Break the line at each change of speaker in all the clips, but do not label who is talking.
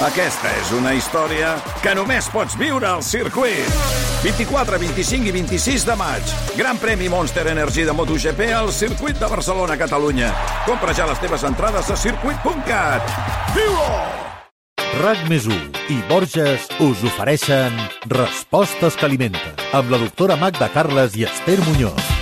Aquesta és una història que només pots viure al circuit. 24, 25 i 26 de maig. Gran premi Monster Energy de MotoGP al circuit de Barcelona, Catalunya. Compra ja les teves entrades a circuit.cat. Viu-ho!
RAC més i Borges us ofereixen Respostes que alimenten amb la doctora Magda Carles i Esther Muñoz.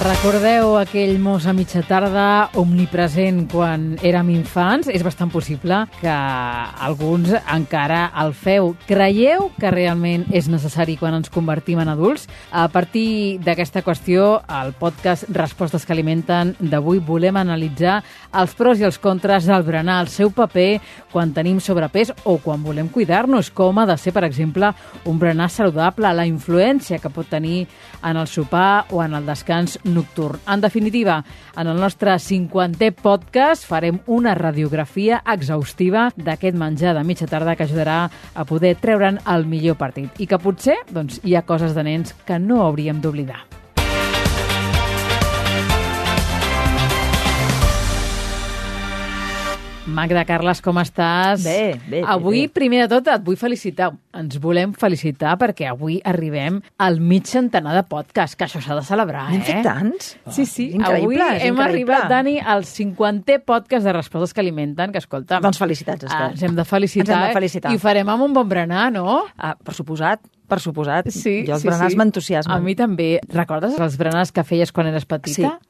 Recordeu aquell mos a mitja tarda omnipresent quan érem infants? És bastant possible que alguns encara el feu. Creieu que realment és necessari quan ens convertim en adults? A partir d'aquesta qüestió, al podcast Respostes que alimenten d'avui volem analitzar els pros i els contres del berenar, el seu paper quan tenim sobrepès o quan volem cuidar-nos, com ha de ser, per exemple, un berenar saludable, la influència que pot tenir en el sopar o en el descans nocturn. En definitiva, en el nostre 50è podcast farem una radiografia exhaustiva d'aquest menjar de mitja tarda que ajudarà a poder treure'n el millor partit i que potser doncs, hi ha coses de nens que no hauríem d'oblidar. Magda Carles, com estàs?
Bé, bé,
Avui,
bé.
primer de tot, et vull felicitar. Ens volem felicitar perquè avui arribem al mig centenar de podcast, que això s'ha de celebrar,
N'hem
eh?
fet tants?
Sí, sí.
És increïble,
Avui hem
increïble.
arribat, Dani, al 50è podcast de Respostes que alimenten, que escolta...
Doncs felicitats, Esther.
Ah, ens hem de felicitar.
Ens hem de
eh?
felicitar.
I ho farem amb un bon berenar, no?
Ah, per suposat, per suposat.
Sí,
jo els
sí,
berenars
sí.
m'entusiasmen.
A mi també. Recordes els berenars que feies quan eres
Sí,
petita?
sí.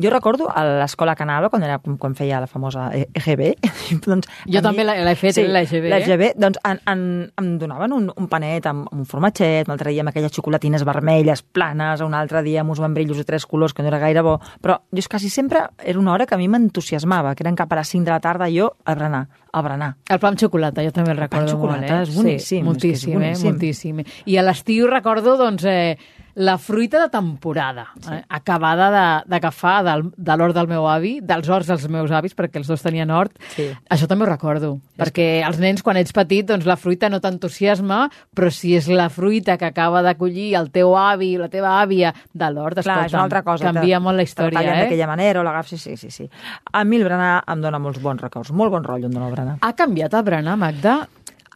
Jo recordo a l'escola Canalo, quan, era, quan feia la famosa EGB. doncs,
Jo
a
també l'he- l'he fet,
sí,
eh, l'EGB, eh?
L'EGB, doncs en, en, em donaven un, un panet amb, amb un formatget, un altre dia amb aquelles xocolatines vermelles, planes, un altre dia amb uns membrillos de tres colors, que no era gaire bo. Però jo és quasi sempre era una hora que a mi m'entusiasmava, que eren cap a les 5 de la tarda, jo al berenar, al berenar.
El pa amb xocolata, jo també el
pa amb
recordo molt,
xocolata
eh?
és boníssim,
Sí,
és que és
moltíssim, eh?
boníssim.
Moltíssim. I a l'estiu recordo, doncs, eh, la fruita de temporada, eh? acabada de- d'agafar de, de l'hort del meu avi, dels horts dels meus avis, perquè els dos tenien hort.
Sí.
Això també ho recordo, perquè els nens, quan ets petit, doncs la fruita no t'entusiasma, però si és la fruita que acaba de collir el teu avi, la teva àvia, de l'hort,
una altra cosa.
canvia
te-
molt la
te
història,
tallen
eh?
d'aquella manera o l'agafes... Sí, sí, sí. A mi el berenar em dona molts bons records, molt bon rotllo em dona el berenar.
Ha canviat el berenar, Magda?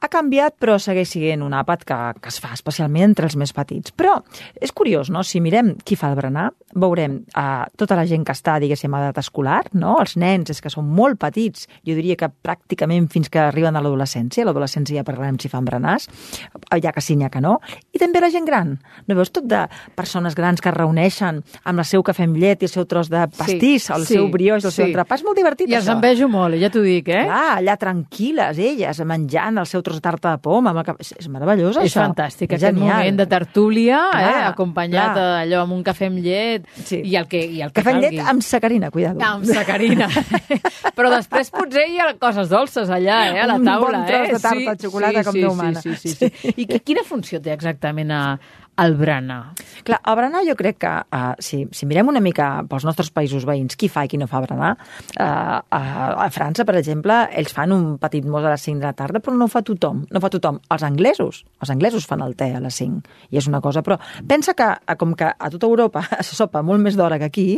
Ha canviat, però segueix sent un àpat que, que es fa especialment entre els més petits. Però és curiós, no? Si mirem qui fa el berenar, veurem eh, tota la gent que està, diguéssim, a edat escolar, no? Els nens, és que són molt petits, jo diria que pràcticament fins que arriben a l'adolescència, a l'adolescència ja parlarem si fan berenars, ja que sí, ja que no, i també la gent gran. No veus tot de persones grans que es reuneixen amb el seu cafè amb llet i el seu tros de pastís, el
sí,
seu brioix, el seu
sí.
entrepà, és molt divertit,
I els
això.
envejo molt, ja t'ho dic, eh?
Clar, allà tranquil·les, elles, menjant el seu tros de tarta de poma. És, és meravellós,
És
això.
fantàstic,
És
aquest
genial.
moment de tertúlia, eh,
Clar,
acompanyat
clar.
allò amb un cafè amb llet
Sí.
i el que, i el que
Cafè amb llet amb sacarina, cuidado.
amb sacarina. Però després potser hi ha coses dolces allà, eh, a la
Un
taula.
bon tros
eh?
de tarta de xocolata com
sí,
Déu
sí,
mana.
Sí, sí, sí, sí. I qui- quina funció té exactament a, al berenar?
Clar, el berenar jo crec que, uh, si, si mirem una mica pels nostres països veïns, qui fa i qui no fa berenar, uh, a, a França, per exemple, ells fan un petit mos a les 5 de la tarda, però no ho fa tothom. No fa tothom. Els anglesos, els anglesos fan el te a les 5, i és una cosa, però pensa que, eh, com que a tota Europa se sopa molt més d'hora que aquí,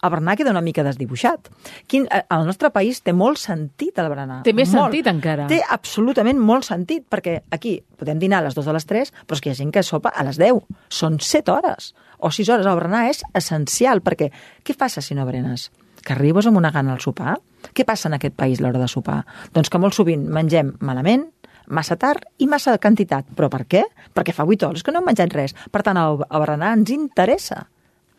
el berenar queda una mica desdibuixat. Quin, eh, el nostre país té molt sentit el berenar.
Té més
molt.
sentit, encara.
Té absolutament molt sentit, perquè aquí podem dinar a les 2 a les 3, però és que hi ha gent que sopa a les 10. Són 7 hores o 6 hores. El berenar és essencial, perquè què passa si no berenes? Que arribes amb una gana al sopar? Què passa en aquest país a l'hora de sopar? Doncs que molt sovint mengem malament, massa tard i massa quantitat. Però per què? Perquè fa 8 hores que no hem menjat res. Per tant, el berenar ens interessa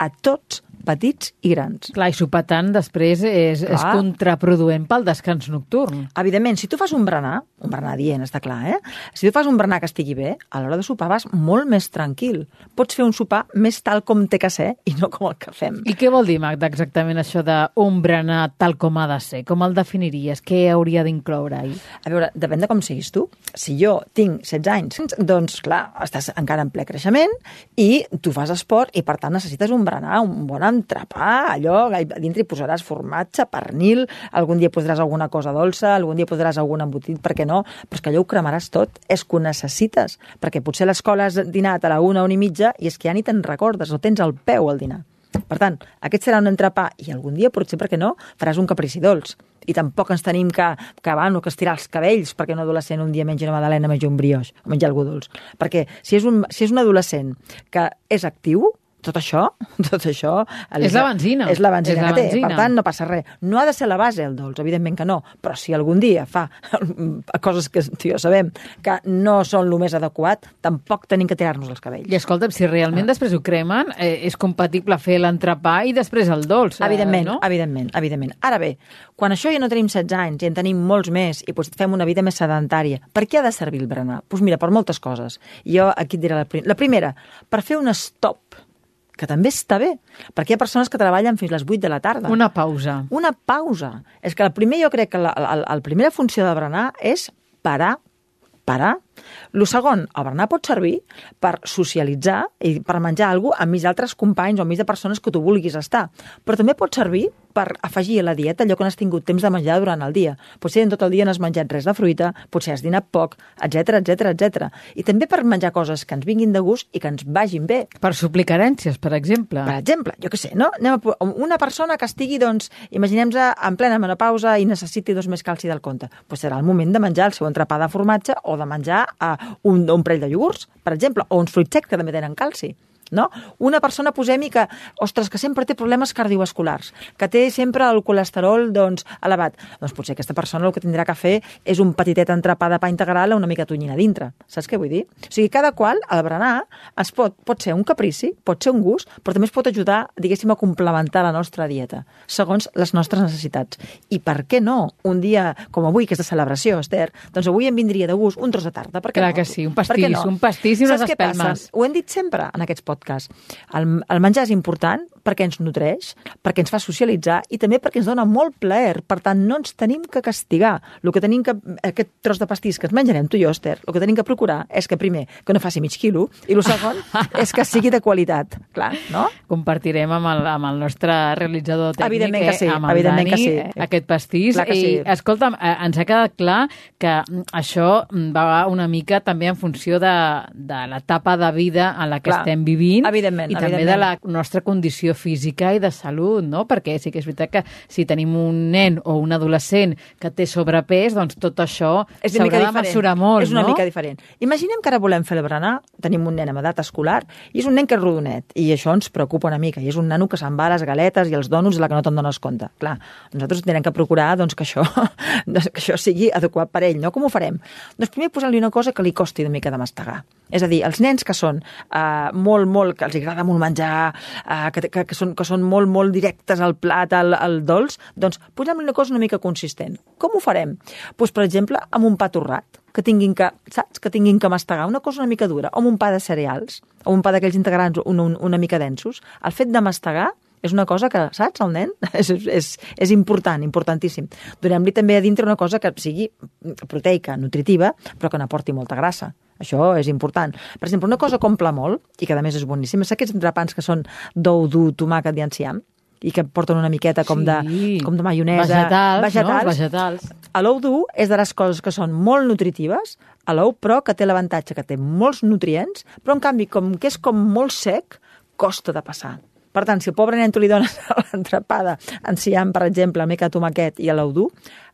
a tots, petits i grans.
Clar, i sopar tant després és, és
Clar.
contraproduent pel descans nocturn.
Evidentment, si tu fas un berenar, un berenar dient, està clar, eh? Si tu fas un berenar que estigui bé, a l'hora de sopar vas molt més tranquil. Pots fer un sopar més tal com té que ser i no com el que fem.
I què vol dir, Magda, exactament això d'un berenar tal com ha de ser? Com el definiries? Què hauria d'incloure-hi?
A veure, depèn de com siguis tu. Si jo tinc 16 anys, doncs, clar, estàs encara en ple creixement i tu fas esport i, per tant, necessites un berenar, un bon entrepà, allò, a dintre hi posaràs formatge, pernil, algun dia posaràs alguna cosa dolça, algun dia posaràs algun embotit, per què no? Però és que allò ho cremaràs tot, és que ho necessites, perquè potser l'escola has dinat a la una, una i mitja, i és que ja ni te'n recordes, no tens el peu al dinar. Per tant, aquest serà un entrepà i algun dia, potser perquè no, faràs un caprici dolç. I tampoc ens tenim que, que, bueno, que estirar els cabells perquè un adolescent un dia mengi una madalena, mengi un brioix o mengi algú dolç. Perquè si és, un, si és un adolescent que és actiu, tot això, tot això...
És la benzina.
És la benzina
És la
que té,
benzina.
per tant no passa res. No ha de ser la base el dolç, evidentment que no, però si algun dia fa coses que tio, sabem que no són el més adequat, tampoc tenim que tirar-nos els cabells.
I escolta'm, si realment després ho cremen, eh, és compatible fer l'entrepà i després el dolç. eh,
Evidentment,
no?
evidentment, evidentment. Ara bé, quan això ja no tenim 16 anys i en tenim molts més i doncs, fem una vida més sedentària, per què ha de servir el berenar? Doncs mira, per moltes coses. Jo aquí et diré la, prim la primera, per fer un stop, que també està bé, perquè hi ha persones que treballen fins les 8 de la tarda.
Una pausa.
Una pausa. És que el primer, jo crec que la, la, la primera funció de berenar és parar parar. El segon, el berenar pot servir per socialitzar i per menjar alguna cosa enmig d'altres companys o enmig de persones que tu vulguis estar. Però també pot servir per afegir a la dieta allò que no has tingut temps de menjar durant el dia. Potser en tot el dia no has menjat res de fruita, potser has dinat poc, etc etc etc. I també per menjar coses que ens vinguin de gust i que ens vagin bé.
Per suplir carències, per exemple.
Per exemple, jo què sé, no? Anem a, una persona que estigui, doncs, imaginem-nos en plena menopausa i necessiti dos més calci del compte. Doncs serà el moment de menjar el seu entrepà de formatge o de menjar uh, un, un parell de iogurts, per exemple, o uns fruits secs que també tenen calci. No? Una persona, posem-hi, que, ostres, que sempre té problemes cardiovasculars, que té sempre el colesterol doncs, elevat. Doncs potser aquesta persona el que tindrà que fer és un petitet entrepà de pa integral a una mica tonyina dintre. Saps què vull dir? O sigui, cada qual, al berenar, es pot, pot ser un caprici, pot ser un gust, però també es pot ajudar, diguéssim, a complementar la nostra dieta, segons les nostres necessitats. I per què no? Un dia com avui, que és de celebració, Esther, doncs avui em vindria de gust un tros de tarta. Per què
Clar
no?
que sí, un pastís, un pastís i unes
què passa?
espelmes.
Ho hem dit sempre en aquests podcasts. El, el menjar és important perquè ens nutreix, perquè ens fa socialitzar i també perquè ens dona molt plaer. Per tant, no ens tenim que castigar. El que tenim que, aquest tros de pastís que ens menjarem tu i jo, Esther, el que tenim que procurar és que, primer, que no faci mig quilo, i el segon és que sigui de qualitat. Clar, no?
Compartirem amb el, amb el nostre realitzador tècnic,
Evidentment que
eh,
sí,
amb el
evidentment
Dani,
que sí.
eh, aquest pastís.
Clar que sí.
I, escolta'm, eh, ens ha quedat clar que mm, això mm, va una mica també en funció de, de l'etapa de vida en la que
Clar.
estem vivint
Evidentment,
i també
evidentment.
de la nostra condició física i de salut, no? Perquè sí que és veritat que si tenim un nen o un adolescent que té sobrepès, doncs tot això s'haurà de mesurar molt,
és una
no?
mica diferent. Imaginem que ara volem fer el berenar, tenim un nen amb edat escolar i és un nen que és rodonet i això ens preocupa una mica i és un nano que se'n va a les galetes i els dònuts de la que no te'n dones compte. Clar, nosaltres tenim que procurar doncs, que, això, doncs, que això sigui adequat per ell, no? Com ho farem? Doncs primer posant-li una cosa que li costi una mica de mastegar. És a dir, els nens que són uh, molt, molt, que els agrada molt menjar, uh, que, que, que, són, que són molt, molt directes al plat, al, al dolç, doncs posem-li una cosa una mica consistent. Com ho farem? Doncs, per exemple, amb un pa torrat, que tinguin que, saps? Que tinguin que mastegar una cosa una mica dura, o amb un pa de cereals, o un pa d'aquells integrants un, un, una mica densos. El fet de mastegar és una cosa que, saps, el nen? És, és, és important, importantíssim. Donem-li també a dintre una cosa que sigui proteica, nutritiva, però que n'aporti molta grassa. Això és important. Per exemple, una cosa que omple molt, i que a més és boníssima, és aquests entrepans que són d'ou dur, tomàquet i enciam, i que porten una miqueta com, de,
Sí.
com de maionesa.
Vegetals,
vegetals.
no? Vegetals.
L'ou dur és de les coses que són molt nutritives, a l'ou però que té l'avantatge que té molts nutrients, però en canvi, com que és com molt sec, costa de passar. Per tant, si el pobre nen tu li dones l'entrapada enciam, per exemple, mica de tomaquet i a l'ou dur,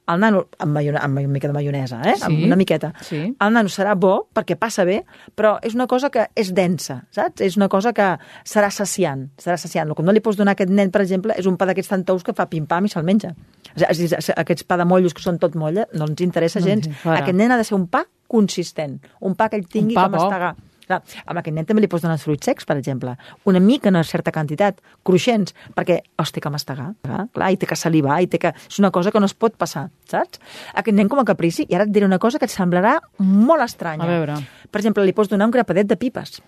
el nano, amb, maione amb una mica de maionesa, eh?
Sí,
amb una miqueta,
sí.
el nano serà bo perquè passa bé, però és una cosa que és densa, saps? És una cosa que serà saciant, serà saciant. El que no li pots donar a aquest nen, per exemple, és un pa d'aquests tan tous que fa pim-pam i se'l menja. És dir, aquests pa de mollos que són tot molla, no ens interessa
No ens
gens.
enfada.
Aquest nen ha de ser un pa consistent, un pa que ell tingui
pa
que
bo.
Clar, amb aquest nen també li pots donar els fruits secs, per exemple. Una mica, una certa quantitat, cruixents, perquè els té que mastegar, clar, clar, i té que salivar, i té que... És una cosa que no es pot passar, saps? Aquest nen com a caprici, i ara et diré una cosa que et semblarà molt estranya.
A veure.
Per exemple, li pots donar un grapadet de pipes.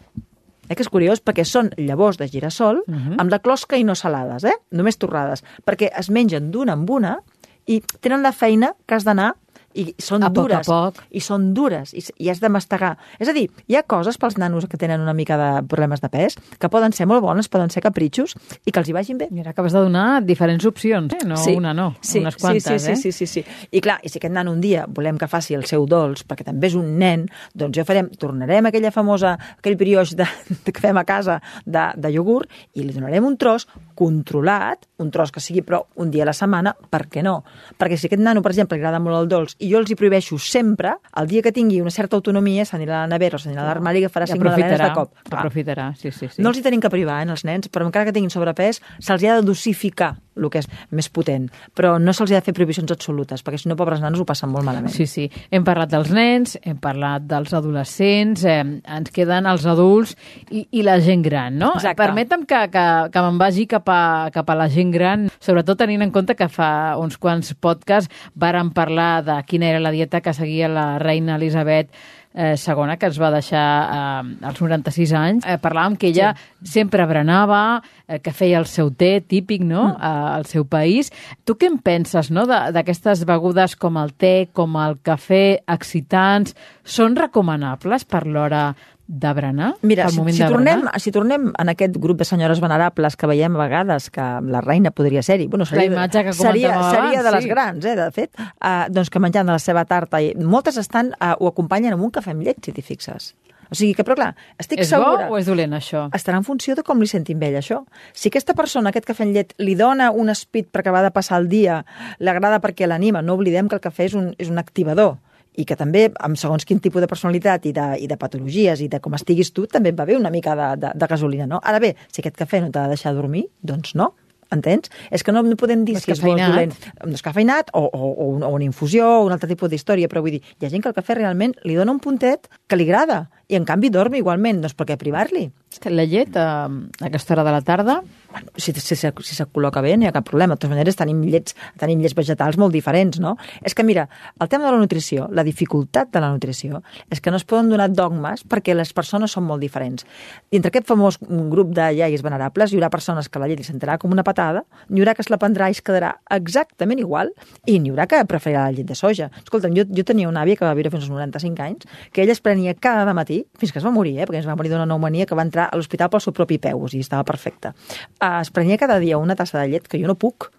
Eh, que és curiós, perquè són llavors de girassol
Mhm.
amb la closca i no salades, eh? només torrades, perquè es mengen d'una en una i tenen la feina que has d'anar i són
A poc a
dures.
poc.
I són dures, i, i has de mastegar. És a dir, hi ha coses pels nanos que tenen una mica de problemes de pes que poden ser molt bones, poden ser capritxos, i que els hi vagin bé.
Mira, acabes de donar diferents opcions, eh? no una no,
sí,
unes quantes,
sí, sí,
eh?
sí, sí, sí, sí. I clar, i si aquest nano un dia volem que faci el seu dolç, perquè també és un nen, doncs jo farem, tornarem a aquella famosa, aquell brioix de, de que fem a casa de, de iogurt i li donarem un tros controlat, un tros que sigui però un dia a la setmana, per què no? Perquè si aquest nano, per exemple, li agrada molt el dolç i jo els hi prohibeixo sempre, el dia que tingui una certa autonomia s'anirà a la nevera o s'anirà a l'armari i agafarà
I
cinc magdalenes de cop. Clar.
Aprofitarà, sí, sí, sí.
No els hi tenim que privar, eh, els nens, però encara que tinguin sobrepès, se'ls ha de dosificar el que és més potent, però no se'ls ha de fer prohibicions absolutes, perquè si no, pobres nanos ho passen molt malament.
Sí, sí. Hem parlat dels nens, hem parlat dels adolescents, eh, ens queden els adults i, i la gent gran, no?
Exacte.
Permetem que, que, que me'n vagi cap a, cap a la gent gran, sobretot tenint en compte que fa uns quants podcasts vàrem parlar de quina era la dieta que seguia la reina Elisabet eh, segona, que ens va deixar eh, als 96 anys. Eh, parlàvem que ella sí. sempre berenava, eh, que feia el seu té típic no? mm. eh, al seu país. Tu què en penses no? d'aquestes begudes com el té, com el cafè, excitants? Són recomanables per l'hora de berenar?
Mira, si, si,
de
tornem,
berenar?
si tornem en aquest grup de senyores venerables que veiem a vegades que la reina podria ser-hi, bueno, seria,
La imatge que
seria,
comentàvem
seria
abans,
de les
sí.
grans, eh, de fet, uh, doncs que menjant de la seva tarta, i moltes estan, uh, ho acompanyen amb un cafè amb llet, si t'hi fixes. O sigui que, però clar, estic
És
segura...
bo o és dolent, això?
estarà en funció de com li sentim ell, això. Si aquesta persona, aquest cafè amb llet, li dona un speed per acabar de passar el dia, li agrada perquè l'anima, no oblidem que el cafè és un, és un activador i que també, amb segons quin tipus de personalitat i de, i de patologies i de com estiguis tu, també et va bé una mica de, de, de gasolina, no? Ara bé, si aquest cafè no t'ha de deixar dormir, doncs no, entens? És que no, no podem dir si és bo dolent. Un descafeinat o, o, o, un, o una infusió o un altre tipus d'història, però vull dir, hi ha gent que el cafè realment li dona un puntet que li agrada i en canvi dorm igualment, doncs per què privar-li?
La llet, eh, a aquesta hora de la tarda,
bueno, si, si, si, se col·loca bé no hi ha cap problema. De totes maneres, tenim llets, tenim llets vegetals molt diferents, no? És que, mira, el tema de la nutrició, la dificultat de la nutrició, és que no es poden donar dogmes perquè les persones són molt diferents. I entre aquest famós grup de iaies venerables hi haurà persones que la llet li sentirà com una patada, n'hi haurà que es la prendrà i es quedarà exactament igual, i n'hi haurà que preferirà la llet de soja. Escolta'm, jo, jo tenia una àvia que va viure fins als 95 anys, que ella es prenia cada matí, fins que es va morir, eh, perquè es va morir d'una pneumònia que va entrar a l'hospital pel seu propi peu, o sigui, estava perfecta. Uh, es prenia cada dia una tassa de llet, que jo no puc.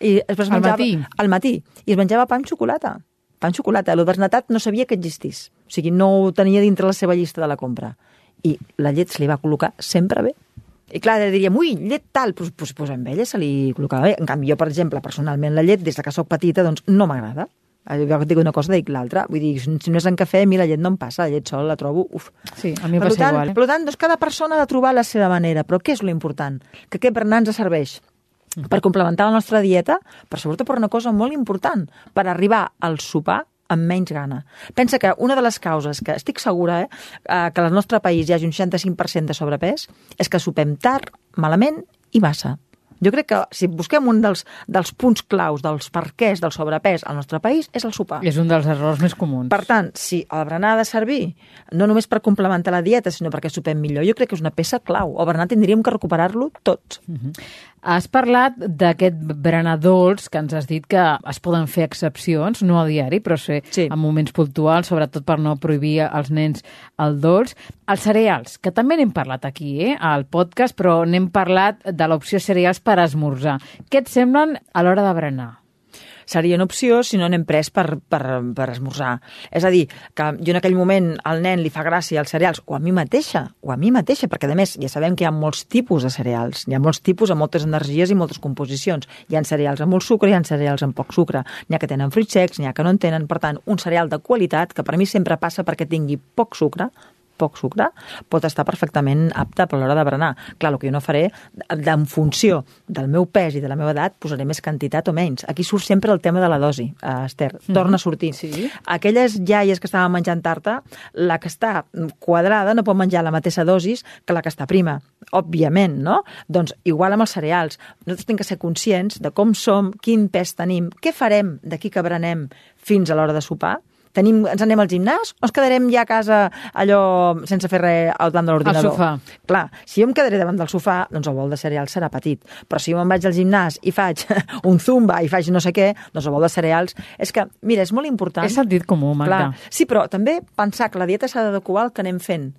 I es
Al
menjava,
matí?
Al matí. I es menjava pa amb xocolata. Pa amb xocolata. L'obesnatat no sabia que existís. O sigui, no ho tenia dintre la seva llista de la compra. I la llet se li va col·locar sempre bé. I clar, diríem, ui, llet tal, doncs, doncs, doncs amb ella se li col·locava bé. En canvi, jo, per exemple, personalment, la llet, des de que sóc petita, doncs no m'agrada. Jo que dic una cosa, dic l'altra. Vull dir, si no és en cafè, a mi la llet no em passa, la llet sol la trobo, uf.
sí, a mi em passa
tant,
igual. Eh?
per tant, doncs cada persona ha de trobar la seva manera. Però què és lo important? Que aquest berenar ens serveix per complementar la nostra dieta, però sobretot per una cosa molt important, per arribar al sopar amb menys gana. Pensa que una de les causes que estic segura eh, eh, que al nostre país hi hagi un 65% de sobrepès és que sopem tard, malament i massa. Jo crec que si busquem un dels, dels punts claus dels perquès del sobrepès al nostre país és el sopar.
És un dels errors més comuns.
Per tant, si el berenar ha de servir no només per complementar la dieta, sinó perquè sopem millor, jo crec que és una peça clau. El berenar tindríem que recuperar-lo tot.
Has parlat d'aquest berenar dolç, que ens has dit que es poden fer excepcions, no a diari, però sí,
Sí.
en moments puntuals, sobretot per no prohibir als nens el dolç. Els cereals, que també n'hem parlat aquí, eh, al podcast, però n'hem parlat de l'opció cereals per esmorzar. Què et semblen a l'hora de berenar?
Una opció si no n'hem pres per, per, per esmorzar. És a dir, que jo en aquell moment al nen li fa gràcia els cereals, o a mi mateixa, o a mi mateixa, perquè a més ja sabem que hi ha molts tipus de cereals, hi ha molts tipus amb moltes energies i moltes composicions. Hi ha cereals amb molt sucre, hi ha cereals amb poc sucre, n'hi ha que tenen fruits secs, n'hi ha que no en tenen, per tant, un cereal de qualitat, que per mi sempre passa perquè tingui poc sucre, poc sucre, pot estar perfectament apte per l'hora de berenar. Clar, el que jo no faré, de- en funció del meu pes i de la meva edat, posaré més quantitat o menys. Aquí surt sempre el tema de la dosi, eh, Esther. Torna a sortir.
Sí.
Aquelles iaies que estaven menjant tarta, la que està quadrada no pot menjar la mateixa dosis que la que està prima. Òbviament, no? Doncs igual amb els cereals. Nosaltres hem que ser conscients de com som, quin pes tenim, què farem d'aquí que berenem fins a l'hora de sopar, Tenim, ens anem al gimnàs o ens quedarem ja a casa allò sense fer res al davant de l'ordinador?
sofà.
Clar, si jo em quedaré davant del sofà, doncs el bol de cereals serà petit. Però si jo me'n vaig al gimnàs i faig un zumba i faig no sé què, doncs el bol de cereals... És que, mira, és molt important...
És sentit comú, Magda.
Clar, sí, però també pensar que la dieta s'ha d'adequar al que anem fent.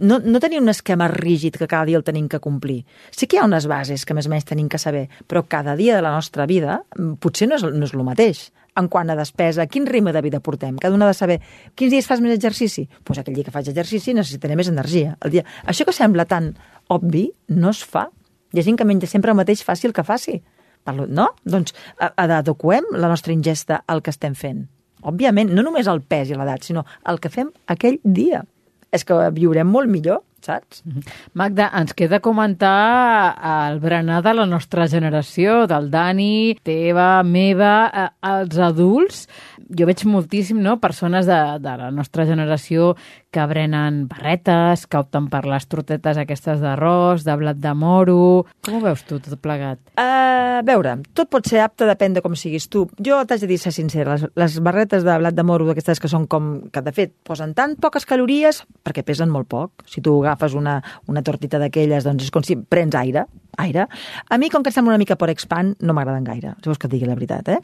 No, no tenir un esquema rígid que cada dia el tenim que complir. Sí que hi ha unes bases que més o menys tenim que saber, però cada dia de la nostra vida mm, potser no és, no és el mateix en quant a despesa, quin ritme de vida portem. Cada un ha de saber quins dies fas més exercici. Doncs pues aquell dia que faig exercici necessitaré més energia. El dia... Això que sembla tan obvi no es fa. Hi ha gent que menja sempre el mateix fàcil que faci. Parlo, no? Doncs adequem la nostra ingesta al que estem fent. Òbviament, no només el pes i l'edat, sinó el que fem aquell dia. És que viurem molt millor, saps?
Magda, ens queda comentar el berenar de la nostra generació, del Dani, teva, meva, eh, els adults. Jo veig moltíssim no, persones de, de la nostra generació que brenen barretes, que opten per les trotetes aquestes d'arròs, de blat de moro... Com ho veus tu, tot plegat?
Uh, a veure, tot pot ser apte, depèn de com siguis tu. Jo t'haig de dir, ser sincera, les, les barretes de blat de moro, d'aquestes que són com, que de fet posen tan poques calories perquè pesen molt poc. Si tu agafes una, una tortita d'aquelles, doncs és com si prens aire, aire. A mi, com que em sembla una mica por expand, no m'agraden gaire, si vols que et digui la veritat, eh?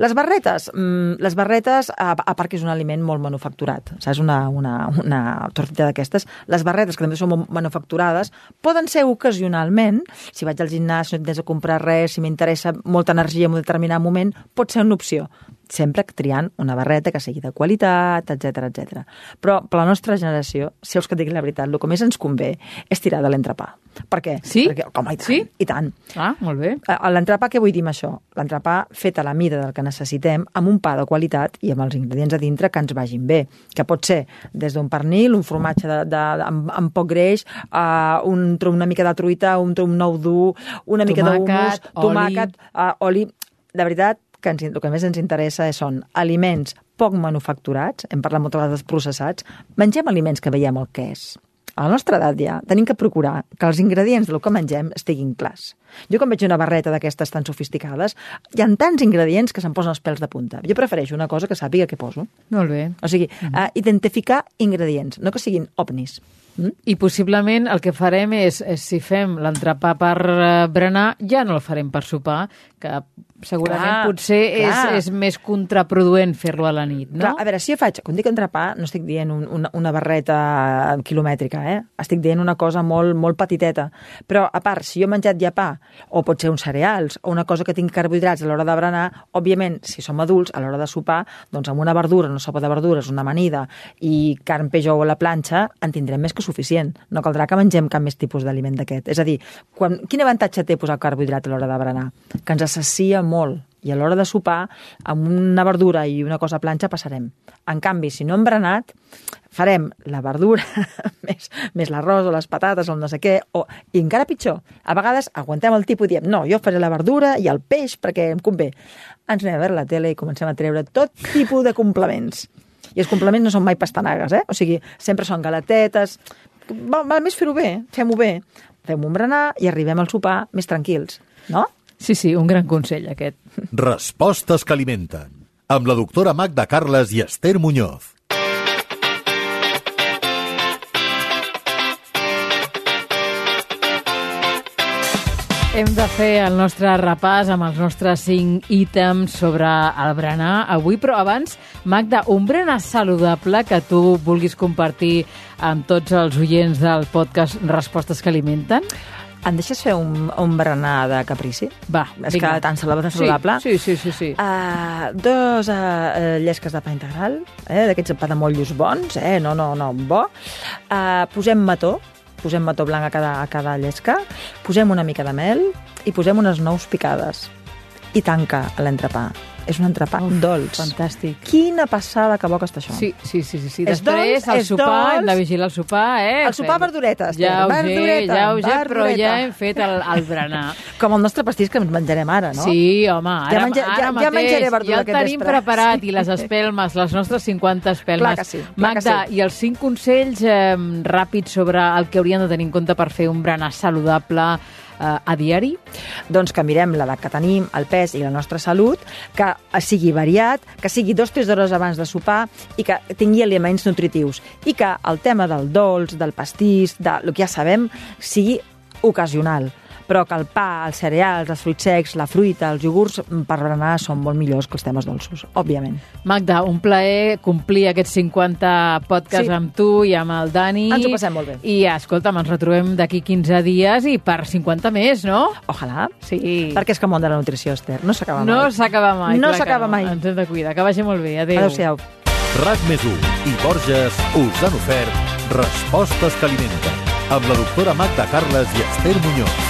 Les barretes, mm, les barretes, a, a part que és un aliment molt manufacturat, saps? Una, una, una tortita d'aquestes. Les barretes, que també són manufacturades, poden ser ocasionalment, si vaig al gimnàs, no tens a comprar res, si m'interessa molta energia en un determinat moment, pot ser una opció sempre triant una barreta que sigui de qualitat, etc etc. Però per la nostra generació, si vols que et digui la veritat, el que més ens convé és tirar de l'entrepà. Per què?
Sí?
Perquè, com, i tant,
Sí?
i tant.
Ah, molt bé.
L'entrepà, què vull dir amb això? L'entrepà fet a la mida del que necessitem, amb un pa de qualitat i amb els ingredients a dintre que ens vagin bé, que pot ser des d'un pernil, un formatge de, de, amb, amb poc greix, uh, un una mica de truita, un tronc nou dur, una mica d'humus,
Tomàquet, oli.
tomàquet, uh, oli... De veritat, que ens, el que més ens interessa són aliments poc manufacturats, hem parlat moltes vegades processats, mengem aliments que veiem el que és. A la nostra edat ja tenim que procurar que els ingredients del que mengem estiguin clars. Jo quan veig una barreta d'aquestes tan sofisticades, hi ha tants ingredients que se'm posen els pèls de punta. Jo prefereixo una cosa que sàpiga què poso.
Molt bé.
O sigui, uh, identificar ingredients, no que siguin ovnis. Mm?
I possiblement el que farem és, és si fem l'entrepà per eh, berenar, ja no el farem per sopar, que segurament
Clar,
potser és,
clar.
és més contraproduent fer-lo a la nit, no?
Clar, a veure, si jo faig, quan dic entrepà, no estic dient un, una, una barreta quilomètrica, eh? Estic dient una cosa molt, molt petiteta. Però, a part, si jo he menjat ja pa, o pot ser uns cereals, o una cosa que tingui carbohidrats a l'hora de berenar, òbviament, si som adults, a l'hora de sopar, doncs amb una verdura, una sopa de verdures, una amanida i carn, peix o la planxa, en tindrem més que suficient. No caldrà que mengem cap més tipus d'aliment d'aquest. És a dir, quan, quin avantatge té posar carbohidrat a l'hora de berenar? Que ens assacia molt i a l'hora de sopar, amb una verdura i una cosa a planxa passarem. En canvi, si no hem berenat, farem la verdura més, més l'arròs o les patates o el no sé què, o, i encara pitjor, a vegades aguantem el tipus i diem no, jo faré la verdura i el peix perquè em convé. Ens anem a veure la tele i comencem a treure tot tipus de complements. I els complements no són mai pastanagues, eh? O sigui, sempre són galatetes... Val, val més fer-ho bé, fem-ho bé. Fem un berenar i arribem al sopar més tranquils, no?
Sí, sí, un gran consell aquest.
Respostes que alimenten. Amb la doctora Magda Carles i Esther Muñoz.
Hem de fer el nostre repàs amb els nostres cinc ítems sobre el berenar avui, però abans, Magda, un berenar saludable que tu vulguis compartir amb tots els oients del podcast Respostes que alimenten?
Em deixes fer un, un berenar de caprici?
Va,
És
vinga.
que tan saludable, saludable.
Sí, sí, sí. sí, sí.
Uh, dos uh, llesques de pa integral, eh, d'aquests pa de motllos bons, eh, no, no, no, bo. Uh, posem mató, posem mató blanc a cada, a cada llesca, posem una mica de mel i posem unes nous picades. I tanca l'entrepà. És un entrepà
Uf,
dolç.
Fantàstic.
Quina passada que bo que està això.
Sí, sí, sí, sí. sí.
És
Després,
dolç,
al
és
sopar,
dolç.
hem de vigilar el sopar, eh?
El sopar, verduretes,
Ja ho sé,
verdureta,
ja ho sé, però ja hem fet el, el berenar.
Com el nostre pastís que ens menjarem ara, no?
Sí, home, ara,
Ja menja-
ara
ja- ja
mateix
menjaré verdura
ja el tenim
vespre.
preparat
Sí.
i les espelmes, les nostres 50 espelmes.
Clar que sí, clar que
Magda,
sí.
i els cinc consells eh, ràpids sobre el que haurien de tenir en compte per fer un berenar saludable a diari?
doncs que mirem l'edat que tenim, el pes i la nostra salut, que sigui variat, que sigui dos o tres hores abans de sopar i que tingui elements nutritius. I que el tema del dolç, del pastís, de lo que ja sabem, sigui ocasional però que el pa, els cereals, els fruits secs, la fruita, els iogurts per berenar són molt millors que els temes dolços, òbviament.
Magda, un plaer complir aquests 50 podcasts
Sí.
amb tu i amb el Dani.
Ens ho passem molt bé.
I, escolta'm, ens retrobem d'aquí 15 dies i per 50 més, no?
Ojalà.
Sí.
Perquè és que el món de la nutrició, Esther, no s'acaba mai.
No s'acaba mai.
No s'acaba mai.
Ens hem de cuidar. Que vagi molt bé. Adéu.
Adéu-siau.
RAC més i Borges us han ofert Respostes que alimenten amb la doctora Magda Carles i Esther Muñoz.